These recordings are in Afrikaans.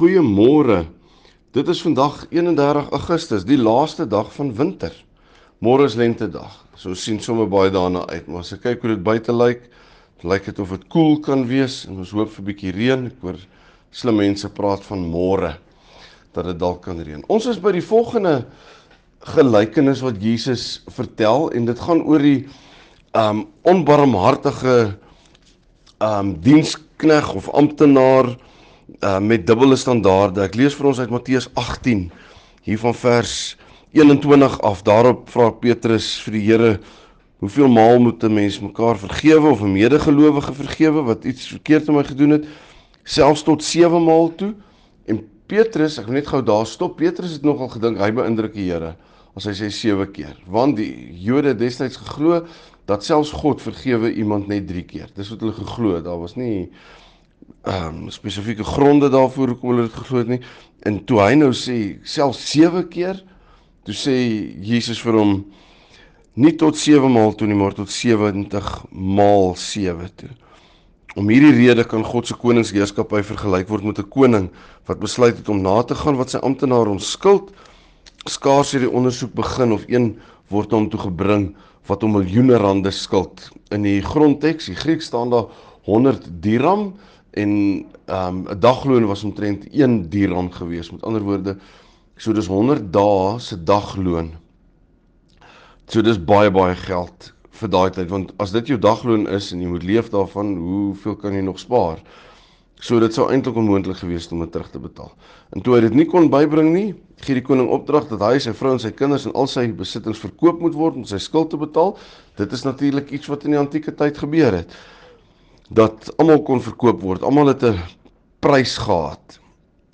Goeiemôre. Dit is vandag 31 Augustus, die laaste dag van winter. Môre is lentedag. So sien sommer baie daarna uit, maar as ek kyk hoe dit buite lyk, lyk dit of dit koel cool kan wees en ons hoop vir 'n bietjie reën. Ek hoor slim mense praat van môre dat dit dalk kan reën. Ons is by die volgende gelykenis wat Jesus vertel en dit gaan oor die um onbarmhartige um dienskneg of amptenaar uh, met dubbele standaarde. Ek lees vir ons uit Matteus 18 hier van vers 21 af. Daarop vra Petrus vir die Here: "Hoeveel maal moet 'n mens mekaar vergewe of 'n medegelowige vergewe wat iets verkeerd aan my gedoen het? Selfs tot 7 maal toe?" En Petrus, ek wil net gou daar stop. Petrus het nogal gedink hy beïndruk die Here as hy sê 7 keer, want die Jode destyds geglo dat selfs God vergewe iemand net 3 keer. Dis wat hulle geglo. Daar was nie ehm um, spesifieke gronde daarvoor hoekom hulle dit geglo het nie. En toe hy nou sê self 7 keer, toe sê Jesus vir hom nie tot 7 maal toe nie, maar tot 70 maal 7 toe. Om hierdie rede kan God se koningsheerskappy vergelyk word met 'n koning wat besluit het om na te gaan wat sy amptenaar onskuld skaars hierdie ondersoek begin of een word hom toe gebring wat hom miljoene rande skuld. In die grondteks, die Grieks staan daar 100 dirham en ehm, 'n um, dagloon was omtrent 1 dirham gewees. Met ander woorde, so dis 100 dae se dagloon. So dis baie baie geld vir daai tyd want as dit jou dagloon is en jy moet leef daarvan, hoeveel kan jy nog spaar? So dit sou eintlik onmoontlik gewees het om dit terug te betaal. En toe hy dit nie kon bybring nie, gee die koning opdrag dat hy sy vrou en sy kinders en al sy besittings verkoop moet word om sy skuld te betaal. Dit is natuurlik iets wat in die antieke tyd gebeur het dat almal kon verkoop word. Almal het 'n prys gehad.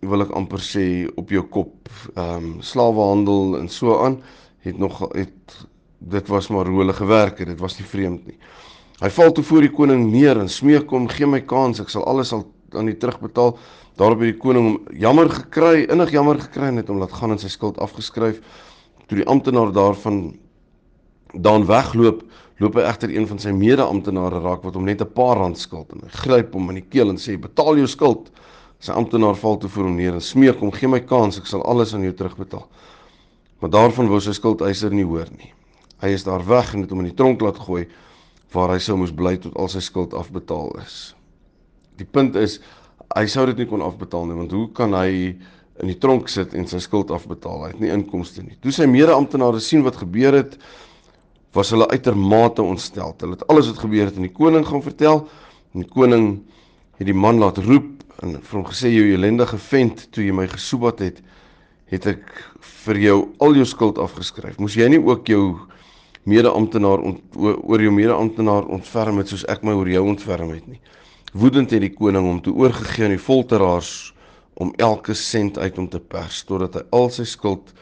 Wil ek amper sê op jou kop. Ehm um, slawehandel en so aan het nog het dit was maar hoe hulle gewerk het. Dit was nie vreemd nie. Hy val toe voor die koning neer en smeek hom: "Gee my kans, ek sal alles al aan u terugbetaal." Daarop het die koning hom jammer gekry, innig jammer gekry en het hom laat gaan en sy skuld afgeskryf. Toe die amptenaar daarvan daan wegloop, loop hy egter een van sy mede-amptenare raak wat hom net 'n paar rand skuld en hy gryp hom in die keel en sê betaal jou skuld. Sy amptenaar val toe voor hom neer en smeek hom gee my kans ek sal alles aan jou terugbetaal. Maar daarvan wou sy skuldeiser nie hoor nie. Hy is daar weg en het hom in die tronk laat gooi waar hy sou moes bly tot al sy skuld afbetaal is. Die punt is hy sou dit nie kon afbetaal nie want hoe kan hy in die tronk sit en sy skuld afbetaal? Hy het nie inkomste nie. Toe sy mede-amptenare sien wat gebeur het, was hulle uitermate ontstel. Hulle het alles wat gebeur het aan die koning gaan vertel. En die koning het die man laat roep en vir hom gesê jou ellendige vent toe jy my gesoebat het, het ek vir jou al jou skuld afgeskryf. Moes jy nie ook jou mede-amptenaar oor jou mede-amptenaar ontferm het soos ek my oor jou ontferm het nie. Woedend het die koning hom toe oorgegee aan die folteraars om elke sent uit hom te pers totdat hy al sy skuld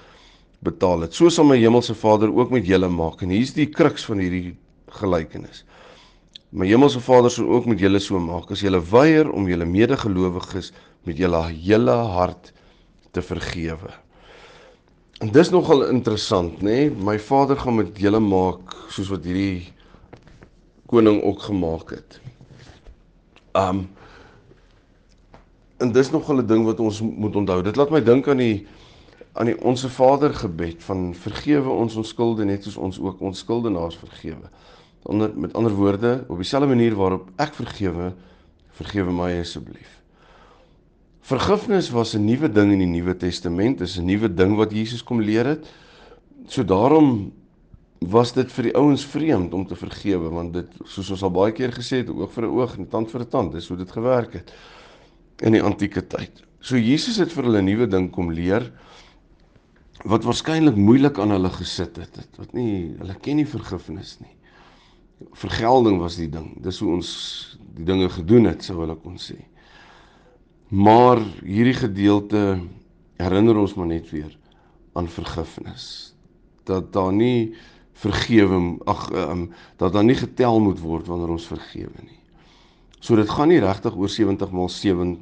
betaal het. So sal my hemelse Vader ook met julle maak. En hier's die kruks van hierdie gelykenis. My hemelse Vader sal ook met julle so maak as julle weier om julle medegelowiges met julle hele hart te vergewe. En dis nogal interessant, nê? Nee? My Vader gaan met julle maak soos wat hierdie koning ook gemaak het. Um En dis nogal 'n ding wat ons moet onthou. Dit laat my dink aan die aan die onsse Vader gebed van vergewe ons ons skulde net soos ons ook ons skuldenaars vergewe. Onder met ander woorde, op dieselfde manier waarop ek vergewe, vergewe my asseblief. Vergifnis was 'n nuwe ding in die Nuwe Testament, is 'n nuwe ding wat Jesus kom leer het. So daarom was dit vir die ouens vreemd om te vergewe want dit soos ons al baie keer gesê het, oog vir 'n oog en tand vir 'n tand, dis hoe dit gewerk het in die antieke tyd. So Jesus het vir hulle 'n nuwe ding kom leer wat waarskynlik moeilik aan hulle gesit het, het wat nie hulle ken nie vergifnis nie. Vergelding was die ding. Dis hoe ons die dinge gedoen het, sou hulle kon sê. Maar hierdie gedeelte herinner ons maar net weer aan vergifnis. Dat daar nie vergewe ag um, dat daar nie getel moet word wanneer ons vergewe nie. So dit gaan nie regtig oor 70 maal 7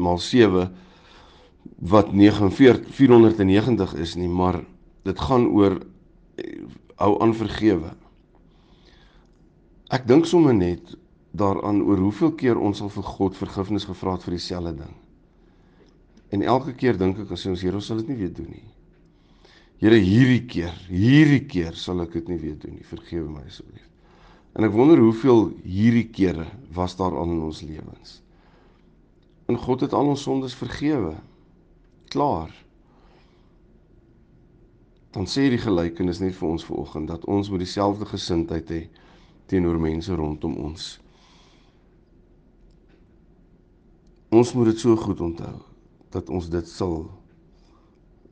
maal 7 wat 49 490 is nie, maar dit gaan oor eh, hou aan vergewe. Ek dink sommer net daaraan oor hoeveel keer ons al vir God vergifnis gevra het vir dieselfde ding. En elke keer dink ek as ons Here sal dit nie weer doen nie. Here hierdie keer, hierdie keer sal ek dit nie weer doen nie. Vergewe my asseblief. En ek wonder hoeveel hierdie kere was daar al in ons lewens. En God het al ons sondes vergewe. Klaar. Dan sê die gelykenis net vir ons vanoggend dat ons moet dieselfde gesindheid hê teenoor mense rondom ons. Ons moet dit so goed onthou dat ons dit sal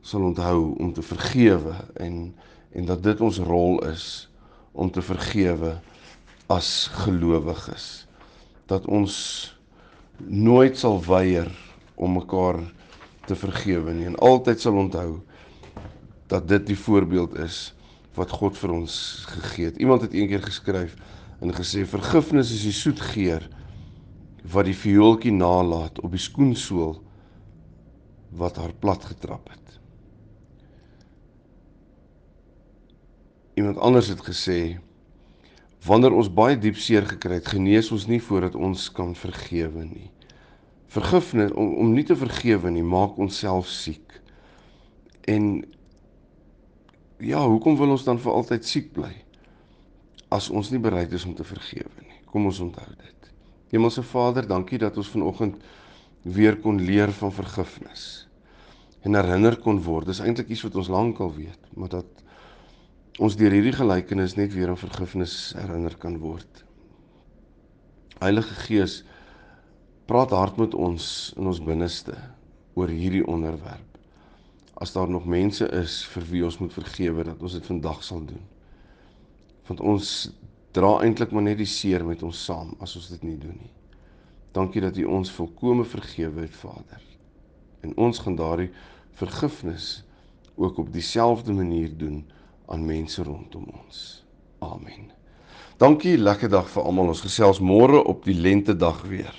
sal onthou om te vergewe en en dat dit ons rol is om te vergewe as gelowiges. Dat ons nooit sal weier om mekaar te vergewe nie en altyd sal onthou dat dit die voorbeeld is wat God vir ons gegee het. Iemand het eendag geskryf en gesê vergifnis is die soet geur wat die viooltjie nalat op die skoensool wat haar plat getrap het. Iemand anders het gesê wanneer ons baie diep seer gekry het, genees ons nie voordat ons kan vergewe nie. Vergifnis om om nie te vergewe nie maak ons self siek. En ja, hoekom wil ons dan vir altyd siek bly as ons nie bereid is om te vergewe nie? Kom ons onthou dit. Hemelse Vader, dankie dat ons vanoggend weer kon leer van vergifnis en herinner kon word. Dis eintlik iets wat ons lankal weet, maar dat ons deur hierdie gelykenis net weer aan vergifnis herinner kan word. Heilige Gees, praat hard met ons in ons binneste oor hierdie onderwerp. As daar nog mense is vir wie ons moet vergewe, dat ons dit vandag sal doen. Want ons dra eintlik maar net die seer met ons saam as ons dit nie doen nie. Dankie dat U ons volkome vergewe het, Vader. En ons gaan daardie vergifnis ook op dieselfde manier doen aan mense rondom ons. Amen. Dankie, lekker dag vir almal. Ons gesels môre op die lente dag weer.